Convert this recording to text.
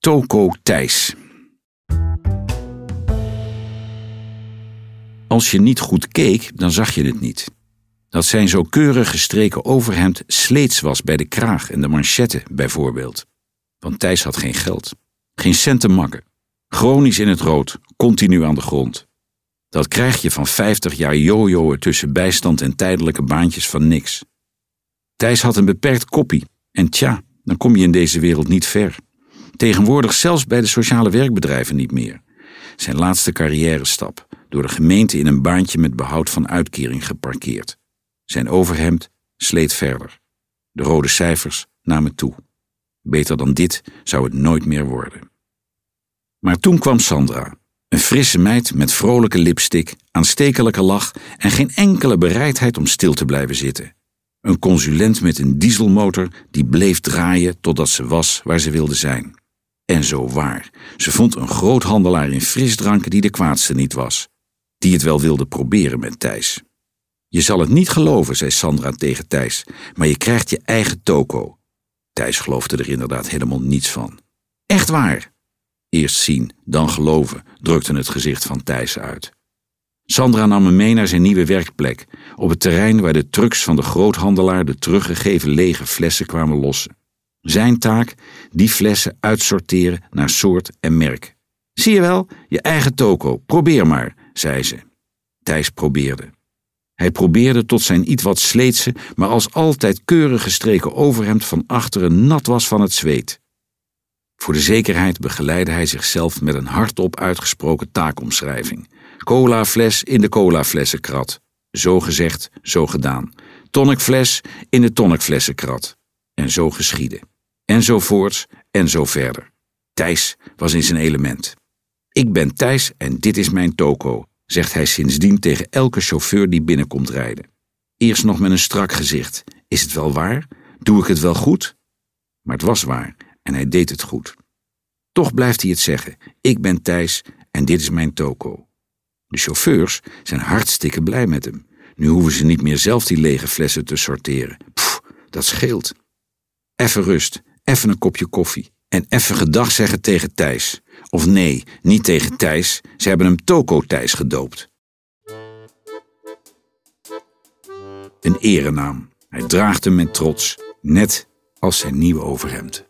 Toko Thijs. Als je niet goed keek, dan zag je het niet. Dat zijn zo keurig gestreken overhemd sleets was bij de kraag en de manchetten, bijvoorbeeld. Want Thijs had geen geld. Geen cent te makken. Chronisch in het rood, continu aan de grond. Dat krijg je van 50 jaar jojoen tussen bijstand en tijdelijke baantjes van niks. Thijs had een beperkt koppie. En tja, dan kom je in deze wereld niet ver. Tegenwoordig zelfs bij de sociale werkbedrijven niet meer. Zijn laatste carrière stap, door de gemeente in een baantje met behoud van uitkering geparkeerd. Zijn overhemd sleet verder. De rode cijfers namen toe. Beter dan dit zou het nooit meer worden. Maar toen kwam Sandra, een frisse meid met vrolijke lipstick, aanstekelijke lach en geen enkele bereidheid om stil te blijven zitten. Een consulent met een dieselmotor die bleef draaien totdat ze was waar ze wilde zijn. En zo waar, ze vond een groothandelaar in frisdranken die de kwaadste niet was, die het wel wilde proberen met Thijs. Je zal het niet geloven, zei Sandra tegen Thijs, maar je krijgt je eigen toko. Thijs geloofde er inderdaad helemaal niets van. Echt waar? Eerst zien, dan geloven, drukte het gezicht van Thijs uit. Sandra nam hem mee naar zijn nieuwe werkplek, op het terrein waar de trucks van de groothandelaar de teruggegeven lege flessen kwamen lossen. Zijn taak, die flessen uitsorteren naar soort en merk. Zie je wel, je eigen toko, probeer maar, zei ze. Thijs probeerde. Hij probeerde tot zijn iets wat sleetse, maar als altijd keurig gestreken overhemd van achteren nat was van het zweet. Voor de zekerheid begeleidde hij zichzelf met een hardop uitgesproken taakomschrijving. Colafles in de colaflessenkrat. Zo gezegd, zo gedaan. Tonicfles in de tonicflessenkrat. En zo geschiedde. En zo voorts en zo verder. Thijs was in zijn element. Ik ben Thijs en dit is mijn toko, zegt hij sindsdien tegen elke chauffeur die binnenkomt rijden. Eerst nog met een strak gezicht. Is het wel waar? Doe ik het wel goed? Maar het was waar en hij deed het goed. Toch blijft hij het zeggen: Ik ben Thijs en dit is mijn toko. De chauffeurs zijn hartstikke blij met hem. Nu hoeven ze niet meer zelf die lege flessen te sorteren. Pff, dat scheelt. Even rust, even een kopje koffie en even gedag zeggen tegen Thijs. Of nee, niet tegen Thijs, ze hebben hem Toko Thijs gedoopt. Een erenaam. Hij draagt hem met trots, net als zijn nieuwe overhemd.